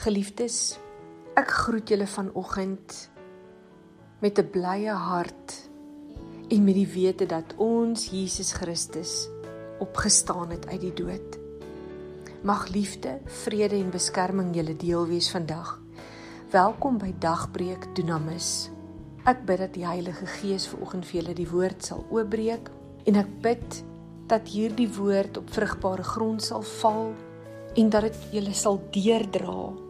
Geliefdes, ek groet julle vanoggend met 'n blye hart en met die wete dat ons Jesus Christus opgestaan het uit die dood. Mag liefde, vrede en beskerming julle deel wees vandag. Welkom by Dagbreek Dunamis. Ek bid dat die Heilige Gees vanoggend vir julle die woord sal oopbreek en ek bid dat hierdie woord op vrugbare grond sal val en dat dit julle sal deurdra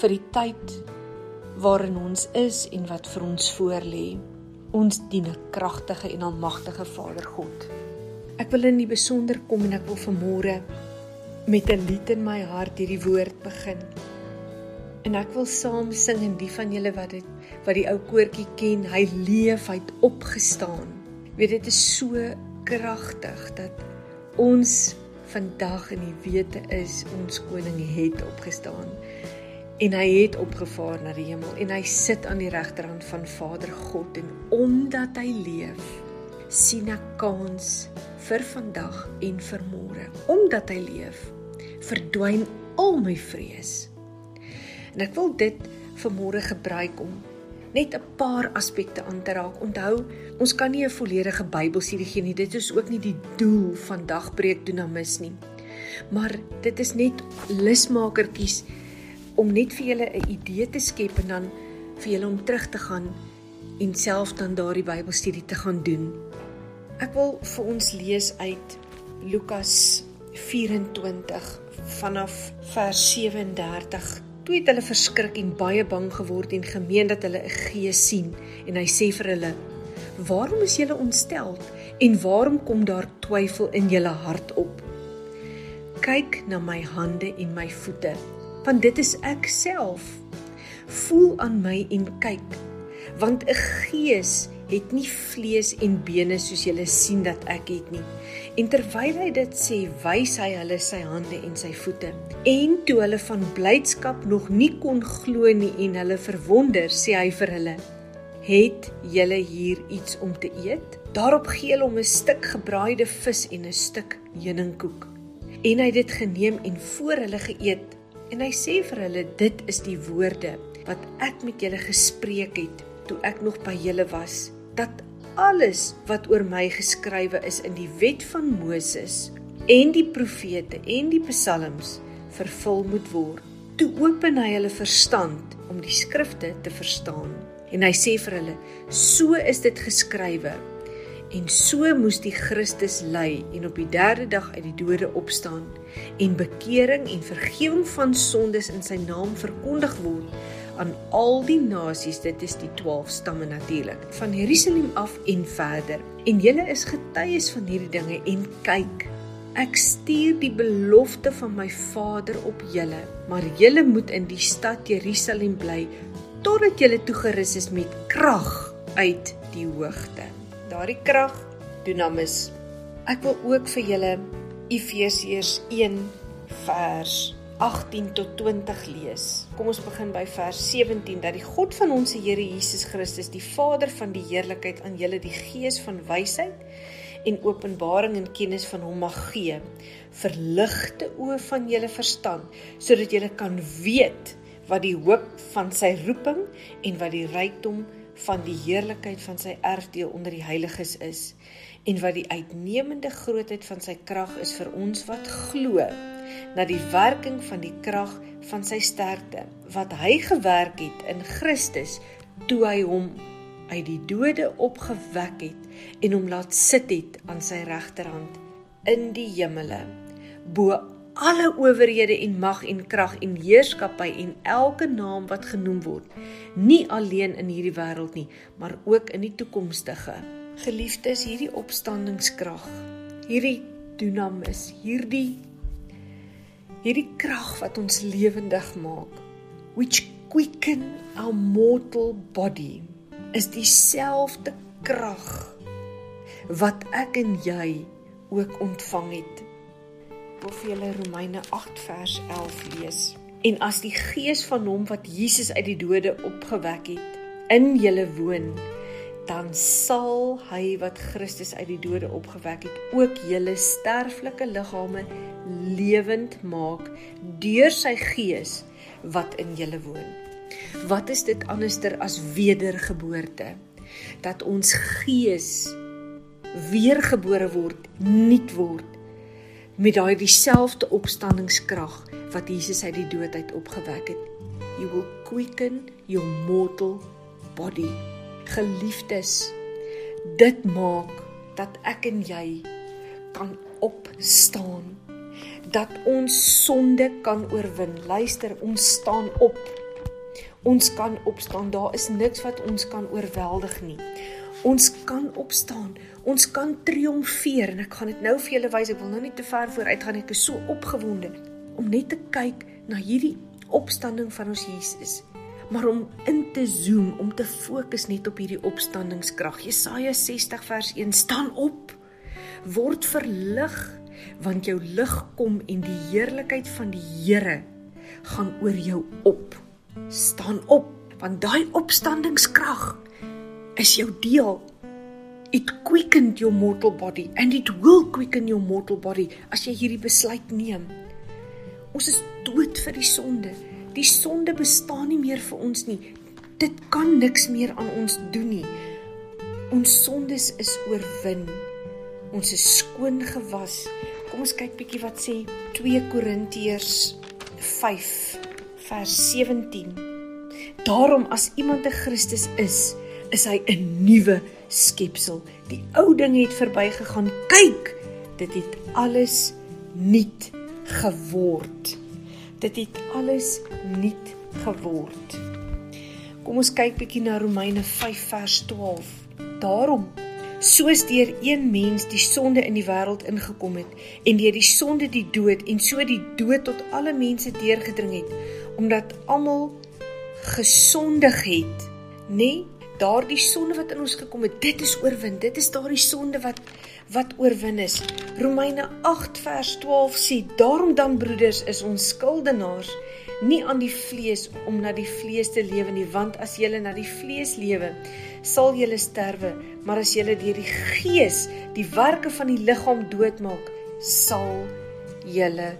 vir die tyd waarin ons is en wat vir ons voorlê. Ons dien 'n kragtige en almagtige Vader God. Ek wil in die besonder kom en ek wil vanmôre met 'n lied in my hart hierdie woord begin. En ek wil saam sing en die van julle wat dit wat die ou koortjie ken, hy leef, hy't opgestaan. Weet dit is so kragtig dat ons vandag in die wete is ons koning het opgestaan en hy het opgevaar na die hemel en hy sit aan die regterhand van Vader God en omdat hy leef sien ek kans vir vandag en vir môre omdat hy leef verdwyn al my vrees en ek wil dit vir môre gebruik om net 'n paar aspekte aan te raak. Onthou, ons kan nie 'n volledige Bybelstudie gee nie. Dit is ook nie die doel van dagbreek dunamis nie. Maar dit is net lusmakertjies om net vir julle 'n idee te skep en dan vir julle om terug te gaan en self dan daardie Bybelstudie te gaan doen. Ek wil vir ons lees uit Lukas 24 vanaf vers 37 Toe het hulle verskrik en baie bang geword en gemeen dat hulle 'n gees sien en hy sê vir hulle: "Waarom is julle ontstel en waarom kom daar twyfel in julle hart op? Kyk na my hande en my voete, want dit is ek self. Voel aan my en kyk, want 'n gees het nie vlees en bene soos julle sien dat ek het nie." En terwyl hy dit sê, wys hy hulle sy hande en sy voete. En toe hulle van blydskap nog nie kon glo nie en hulle verwonder, sê hy vir hulle: "Het julle hier iets om te eet?" Daarop gee hulle hom 'n stuk gebraaide vis en 'n stuk heuningkoek. En hy het dit geneem en voor hulle geëet. En hy sê vir hulle: "Dit is die woorde wat ek met julle gespreek het toe ek nog by julle was, dat alles wat oor my geskrywe is in die wet van Moses en die profete en die psalms vervul moet word. Toe open hy hulle verstand om die skrifte te verstaan. En hy sê vir hulle: "So is dit geskrywe en so moes die Christus ly en op die 3de dag uit die dode opstaan en bekering en vergifnis van sondes in sy naam verkondig word." aan al die nasies dit is die 12 stamme natuurlik van Jerusalem af en verder en julle is getuies van hierdie dinge en kyk ek stuur die belofte van my Vader op julle maar julle moet in die stad Jerusalem bly totdat julle toegerus is met krag uit die hoogte daardie krag dunamis ek wil ook vir julle Efesiërs 1 vers 18 tot 20 lees. Kom ons begin by vers 17 dat die God van ons Here Jesus Christus, die Vader van die heerlikheid aan julle die gees van wysheid en openbaring en kennis van hom mag gee. Verligte oë van julle verstand sodat julle kan weet wat die hoop van sy roeping en wat die rykdom van die heerlikheid van sy erfdeel onder die heiliges is en wat die uitnemende grootheid van sy krag is vir ons wat glo na die werking van die krag van sy sterkte wat hy gewerk het in Christus toe hy hom uit die dode opgewek het en hom laat sit het aan sy regterhand in die hemele bo alle owerhede en mag en krag en heerskappy en elke naam wat genoem word nie alleen in hierdie wêreld nie maar ook in die toekomstige. Geliefdes hierdie opstandingskrag hierdie dunamis hierdie hierdie krag wat ons lewendig maak which quicken our mortal body is dieselfde krag wat ek en jy ook ontvang het of julle Romeine 8 vers 11 lees en as die gees van hom wat Jesus uit die dode opgewek het in julle woon dan sal hy wat Christus uit die dode opgewek het ook julle sterflike liggame lewend maak deur sy gees wat in julle woon. Wat is dit anderster as wedergeboorte? Dat ons gees weergebore word, nuut word met daai dieselfde opstandingskrag wat Jesus uit die dood uit opgewek het. You will quicken your mortal body. Geliefdes, dit maak dat ek en jy kan opstaan. Dat ons sonde kan oorwin. Luister, ons staan op. Ons kan opstaan. Daar is niks wat ons kan oorweldig nie. Ons kan opstaan. Ons kan triomfeer en ek gaan dit nou vir julle wys. Ek wil nou nie te ver vooruit gaan nie. Ek is so opgewonde om net te kyk na hierdie opstanding van ons Jesus. Maar om in te zoom, om te fokus net op hierdie opstandingskrag. Jesaja 60 vers 1 staan op. Word verlig want jou lig kom en die heerlikheid van die Here gaan oor jou op. Staan op want daai opstandingskrag is jou deel. It quickened your mortal body and it will quicken your mortal body as jy hierdie besluit neem. Ons is dood vir die sonde. Die sonde bestaan nie meer vir ons nie. Dit kan niks meer aan ons doen nie. Ons sondes is oorwin. Ons is skoon gewas. Kom ons kyk bietjie wat sê 2 Korintiërs 5 vers 17. Daarom as iemand 'n Christus is, is hy 'n nuwe skepsel. Die ou ding het verbygegaan. Kyk, dit het alles nuut geword. Dit het alles nuut geword. Kom ons kyk bietjie na Romeine 5 vers 12. Daarom soos deur een mens die sonde in die wêreld ingekom het en deur die sonde die dood en so die dood tot alle mense deurgedring het omdat almal gesondig het, nê? Nee, daardie sonde wat in ons gekom het, dit is oorwin. Dit is daardie sonde wat wat oorwin is. Romeine 8 vers 12 sê: "Daarom dan broeders is ons skuldenaars nie aan die vlees om na die vlees te lewe nie, want as julle na die vlees lewe, sal julle sterwe, maar as julle deur die gees die werke van die liggaam doodmaak, sal julle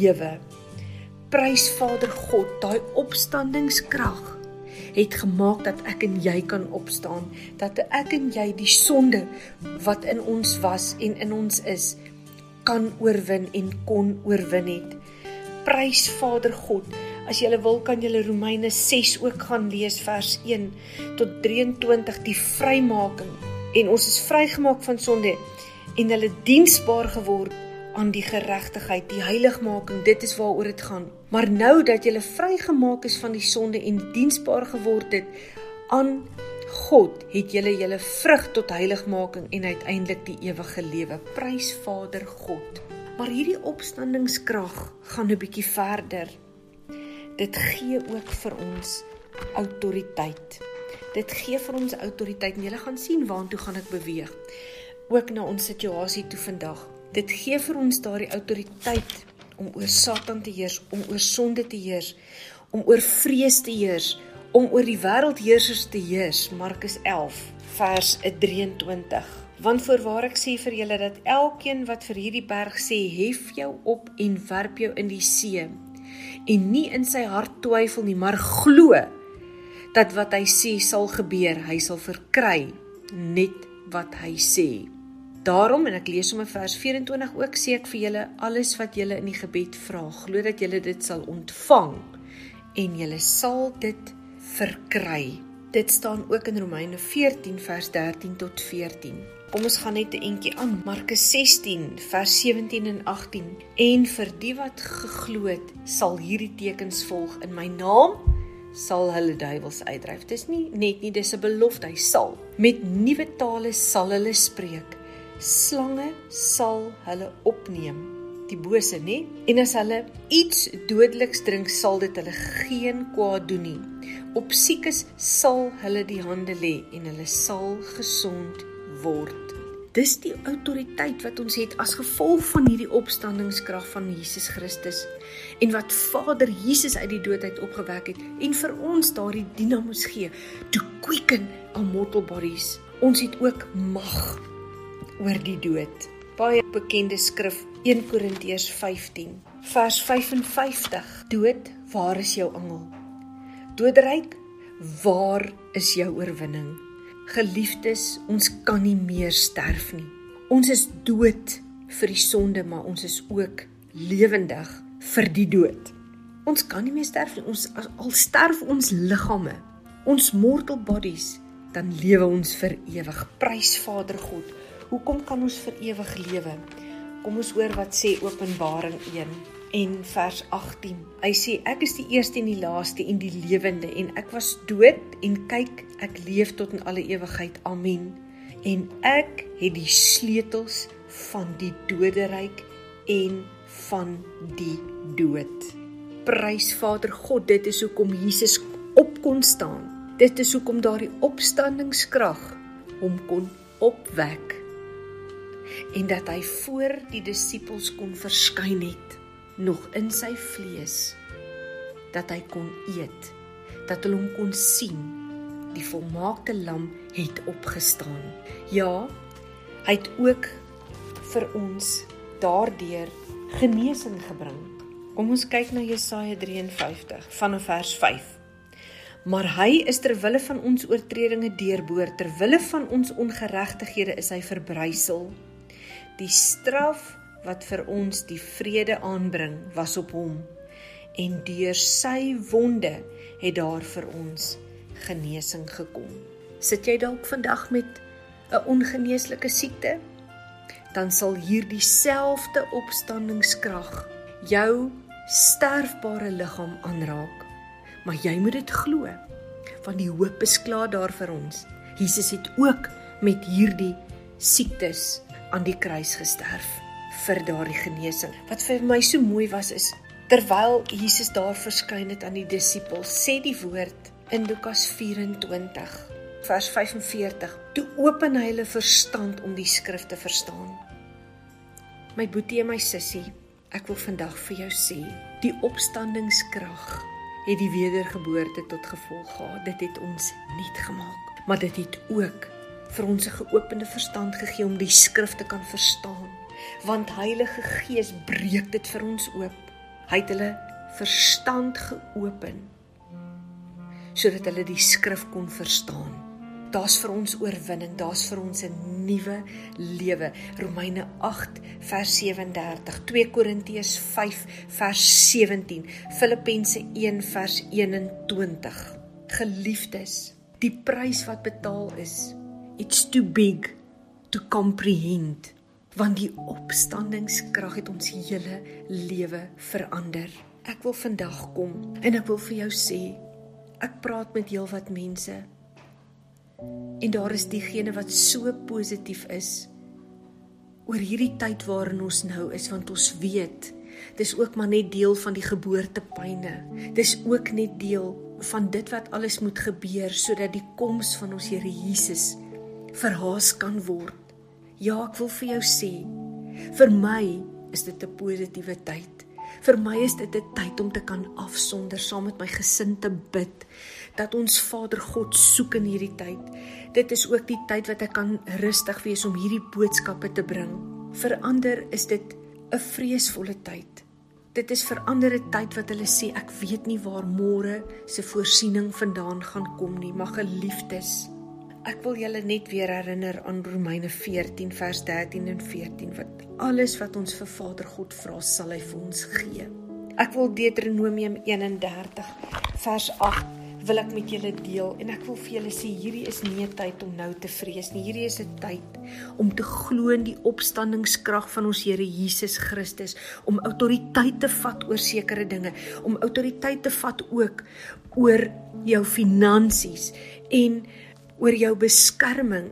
lewe." Prys Vader God, daai opstandingskrag het gemaak dat ek en jy kan opstaan, dat ek en jy die sonde wat in ons was en in ons is kan oorwin en kon oorwin het. Prys Vader God. As jy wil kan jy Romeine 6 ook gaan lees vers 1 tot 23 die vrymaking en ons is vrygemaak van sonde en hulle diensbaar geword aan die geregtigheid, die heiligmaking, dit is waaroor dit gaan. Maar nou dat jy vrygemaak is van die sonde en diensbaar geword het aan God, het jy julle vrug tot heiligmaking en uiteindelik die ewige lewe. Prys Vader God. Maar hierdie opstandingskrag gaan 'n bietjie verder. Dit gee ook vir ons autoriteit. Dit gee vir ons autoriteit en jy gaan sien waantoe gaan ek beweeg. Ook na ons situasie toe vandag. Dit gee vir ons daardie autoriteit om oor Satan te heers, om oor sonde te heers, om oor vrees te heers, om oor die wêreldheersers te heers. Markus 11 vers 23. Want voorwaar ek sê vir julle dat elkeen wat vir hierdie berg sê, hef jou op en werp jou in die see, en nie in sy hart twyfel nie, maar glo dat wat hy sê sal gebeur, hy sal verkry net wat hy sê. Daarom en ek lees sommer vers 24 ook sê ek vir julle alles wat julle in die gebed vra, glo dat julle dit sal ontvang en julle sal dit verkry. Dit staan ook in Romeine 14 vers 13 tot 14. Kom ons gaan net 'n entjie aan. Markus 16 vers 17 en 18. En vir die wat geglo het, sal hierdie tekens volg in my naam sal hulle duiwels uitdryf. Dis nie net nie, dis 'n belofte, hy sal. Met nuwe tale sal hulle spreek slange sal hulle opneem die bose nê? En as hulle iets dodeliks drink sal dit hulle geen kwaad doen nie. Op siekes sal hulle die hande lê en hulle sal gesond word. Dis die autoriteit wat ons het as gevolg van hierdie opstandingskrag van Jesus Christus en wat Vader Jesus uit die dood uit opgewek het en vir ons daardie dinamos gee to quicken our mortal bodies. Ons het ook mag oor die dood. baie bekende skrif 1 Korintiërs 15 vers 55 Dood, waar is jou angel? Doodryk, waar is jou oorwinning? Geliefdes, ons kan nie meer sterf nie. Ons is dood vir die sonde, maar ons is ook lewendig vir die dood. Ons kan nie meer sterf nie. Ons al sterf ons liggame, ons mortal bodies, dan lewe ons vir ewig. Prys Vader God. Hoekom kan ons vir ewig lewe? Kom ons hoor wat sê Openbaring 1 en vers 18. Hy sê ek is die eerste en die laaste en die lewende en ek was dood en kyk ek leef tot in alle ewigheid. Amen. En ek het die sleutels van die doderyk en van die dood. Prys Vader God, dit is hoekom Jesus op kon staan. Dit is hoekom daardie opstandingskrag hom kon opwek en dat hy voor die disippels kon verskyn het nog in sy vlees dat hy kon eet dat hulle hom kon sien die volmaakte lam het opgestaan ja hy het ook vir ons daardeur genesing gebring. Kom ons kyk na Jesaja 53 vanaf vers 5. Maar hy is ter wille van ons oortredinge deurboor, ter wille van ons ongeregtighede is hy verbrysel. Die straf wat vir ons die vrede aanbring, was op hom en deur sy wonde het daar vir ons genesing gekom. Sit jy dalk vandag met 'n ongeneeslike siekte? dan sal hierdie selfde opstandingskrag jou sterfbare liggaam aanraak. Maar jy moet dit glo, want die hoop is klaar daar vir ons. Jesus het ook met hierdie siektes aan die kruis gesterf vir daardie genesing. Wat vir my so mooi was is terwyl Jesus daar verskyn het aan die disippels, sê die woord in Lukas 24 vers 45 toe open hy hulle verstand om die skrif te verstaan My boetie en my sussie, ek wil vandag vir jou sê, die opstandingskrag het die wedergeboorte tot gevolg gehad. Dit het ons nuut gemaak, maar dit het ook vir ons 'n geopende verstand gegee om die skrif te kan verstaan, want Heilige Gees breek dit vir ons oop. Hy het hulle verstand geopen sodat hulle die skrif kon verstaan daar's vir ons oorwinning, daar's vir ons 'n nuwe lewe. Romeine 8 vers 37, 2 Korintiërs 5 vers 17, Filippense 1 vers 21. Geliefdes, die prys wat betaal is, it's too big to comprehend want die opstandingskrag het ons hele lewe verander. Ek wil vandag kom en ek wil vir jou sê, ek praat met heelwat mense En daar is diegene wat so positief is oor hierdie tyd waarin ons nou is want ons weet dis ook maar net deel van die geboortepyne. Dis ook net deel van dit wat alles moet gebeur sodat die koms van ons Here Jesus verhaas kan word. Ja, ek wil vir jou sê, vir my is dit 'n positiewe tyd. Vir my is dit 'n tyd om te kan afsonder saam met my gesin te bid dat ons Vader God soek in hierdie tyd. Dit is ook die tyd wat ek kan rustig wees om hierdie boodskappe te bring. Vir ander is dit 'n vreesvolle tyd. Dit is vir ander 'n tyd wat hulle sê ek weet nie waar môre se voorsiening vandaan gaan kom nie, maar geliefdes, ek wil julle net weer herinner aan Romeine 14 vers 13 en 14 wat alles wat ons vir Vader God vra, sal hy vir ons gee. Ek wil Deuteronomium 31 vers 8 wil ek met julle deel en ek wil vir julle sê hierdie is nie 'n tyd om nou te vrees nie. Hierdie is 'n tyd om te glo in die opstandingskrag van ons Here Jesus Christus, om autoriteit te vat oor sekere dinge, om autoriteit te vat ook oor jou finansies en oor jou beskerming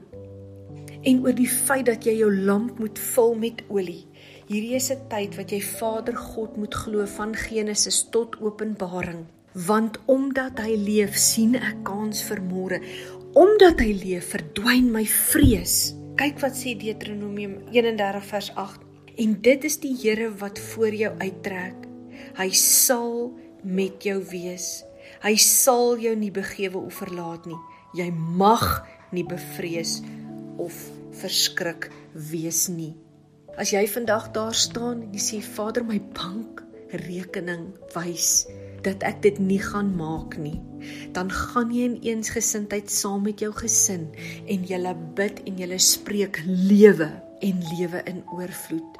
en oor die feit dat jy jou lamp moet vul met olie. Hierdie is 'n tyd wat jy Vader God moet glo van Genesis tot Openbaring. Want omdat hy leef sien ek kans vir môre. Omdat hy leef verdwyn my vrees. Kyk wat sê Deuteronomium 31 vers 8 en dit is die Here wat voor jou uittrek. Hy sal met jou wees. Hy sal jou nie begewe of verlaat nie jy mag nie bevrees of verskrik wees nie As jy vandag daar staan en jy sê Vader my bank rekening wys dat ek dit nie gaan maak nie, dan gaan jy in eensgesindheid saam met jou gesin en julle bid en julle spreek lewe en lewe in oorvloed.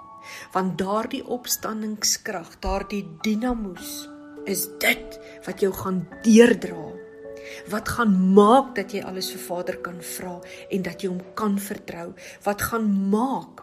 Want daardie opstandingskrag, daardie dinamos is dit wat jou gaan deurdra. Wat gaan maak dat jy alles vir Vader kan vra en dat jy hom kan vertrou? Wat gaan maak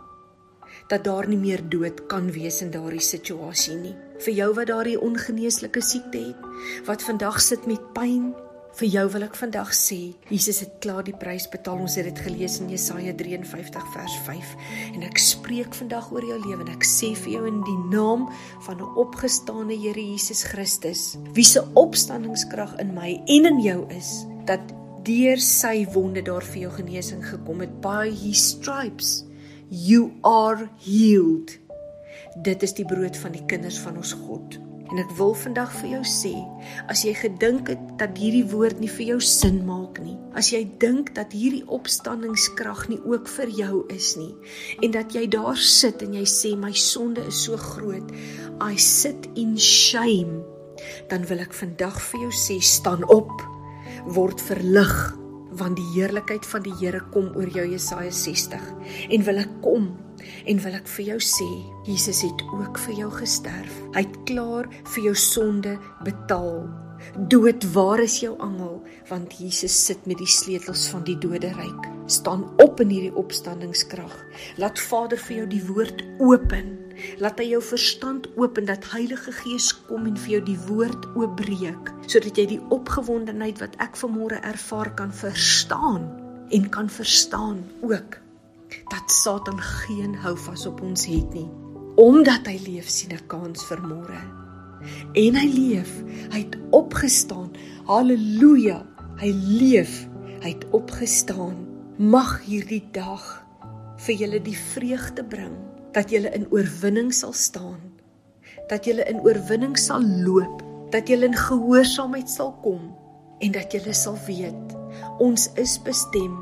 dat daar nie meer dood kan wees in daardie situasie nie. Vir jou wat daardie ongeneeslike siekte het, wat vandag sit met pyn, vir jou wil ek vandag sê, Jesus het klaar die prys betaal. Ons het dit gelees in Jesaja 53 vers 5. En ek spreek vandag oor jou lewe en ek sê vir jou in die naam van 'n opgestane Here Jesus Christus, wie se opstandingskrag in my en in jou is, dat deur sy wonde daar vir jou genesing gekom het by his stripes you are healed. Dit is die brood van die kinders van ons God. En ek wil vandag vir jou sê, as jy gedink het dat hierdie woord nie vir jou sin maak nie, as jy dink dat hierdie opstandingskrag nie ook vir jou is nie, en dat jy daar sit en jy sê my sonde is so groot, I sit in shame, dan wil ek vandag vir jou sê, staan op, word verlig want die heerlikheid van die Here kom oor jou Jesaja 60 en wil ek kom en wil ek vir jou sê Jesus het ook vir jou gesterf. Hy het klaar vir jou sonde betaal. Dood waar is jou angel? Want Jesus sit met die sleutels van die doderyk staan op in hierdie opstandingskrag. Laat Vader vir jou die woord open. Laat hy jou verstand open dat Heilige Gees kom en vir jou die woord oopbreek sodat jy die opgewondenheid wat ek vanmôre ervaar kan verstaan en kan verstaan ook dat Satan geen houvas op ons het nie omdat hy leef sien 'n kans vir môre. En hy leef hy het opgestaan. Haleluja hy leef hy het opgestaan. Mag hierdie dag vir julle die vreugde bring dat jy in oorwinning sal staan dat jy in oorwinning sal loop dat jy in gehoorsaamheid sal kom en dat jy sal weet ons is bestem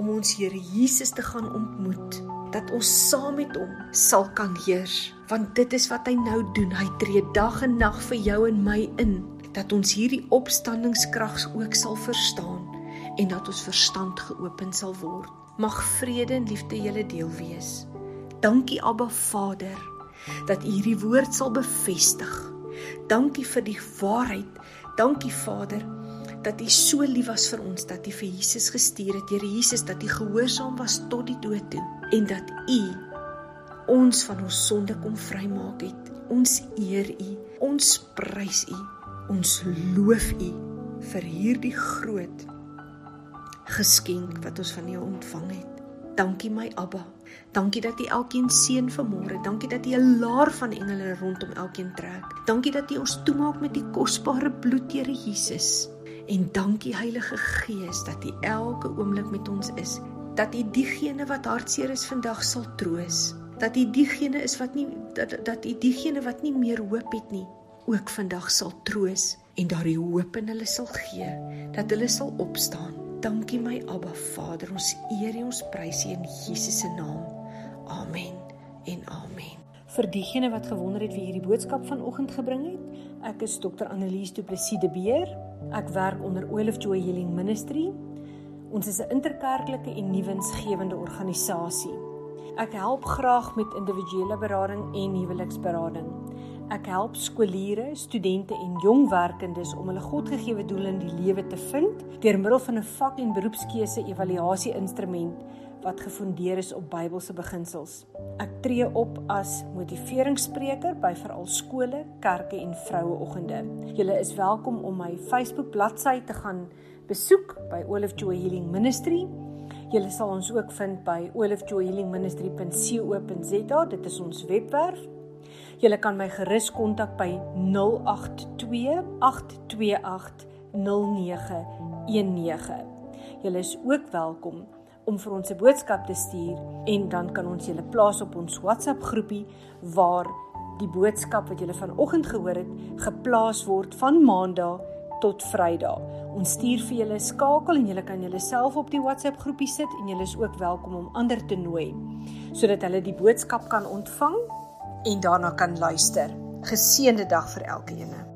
om ons Here Jesus te gaan ontmoet dat ons saam met hom sal kan heers want dit is wat hy nou doen hy tree dag en nag vir jou en my in dat ons hierdie opstandingskrag ook sal verstaan en dat ons verstand geopen sal word mag vrede en liefde julle deel wees Dankie Abba Vader dat U hierdie woord sal bevestig. Dankie vir die waarheid. Dankie Vader dat U so lief was vir ons dat U vir Jesus gestuur het. Here Jesus dat U gehoorsaam was tot die dood toe en dat U ons van ons sonde kom vrymaak het. Ons eer U. Ons prys U. Ons loof U vir hierdie groot geskenk wat ons van U ontvang het. Dankie my Abba. Dankie dat U elkeen seën vanmôre. Dankie dat U 'n laar van engele rondom elkeen trek. Dankie dat U ons toemaak met die kosbare bloed, Here Jesus. En dankie Heilige Gees dat U elke oomblik met ons is. Dat U diegene wat hartseer is vandag sal troos. Dat U diegene is wat nie dat dat U diegene wat nie meer hoop het nie, ook vandag sal troos en daardie hoop in hulle sal gee, dat hulle sal opstaan Dankie my Abba Vader, ons eer U, ons prys U in Jesus se naam. Amen en amen. Vir diegene wat gewonder het wie hierdie boodskap vanoggend gebring het, ek is Dr. Annelies Du Plessis de Beer. Ek werk onder Olive Joy Healing Ministry. Ons is 'n interkerklike en nuwensgewende organisasie. Ek help graag met individuele berading en huweliksberading. Ek help skooliere, studente en jong werkendes om hulle Godgegewe doel in die lewe te vind deur middel van 'n vak- en beroepskeuse evaluasie-instrument wat gefondeer is op Bybelse beginsels. Ek tree op as motiveringsspreker by veral skole, kerke en vroueoggende. Julle is welkom om my Facebook bladsy te gaan besoek by Olive Joy Healing Ministry. Julle sal ons ook vind by olivejoyhealingministry.co.za. Dit is ons webwerf Jy kan my gerus kontak by 0828280919. Jy is ook welkom om vir ons 'n boodskap te stuur en dan kan ons julle plaas op ons WhatsApp groepie waar die boodskap wat julle vanoggend gehoor het geplaas word van Maandag tot Vrydag. Ons stuur vir julle skakel en julle kan julle self op die WhatsApp groepie sit en julle is ook welkom om ander te nooi sodat hulle die boodskap kan ontvang en daarna kan luister. Geseënde dag vir elkeen.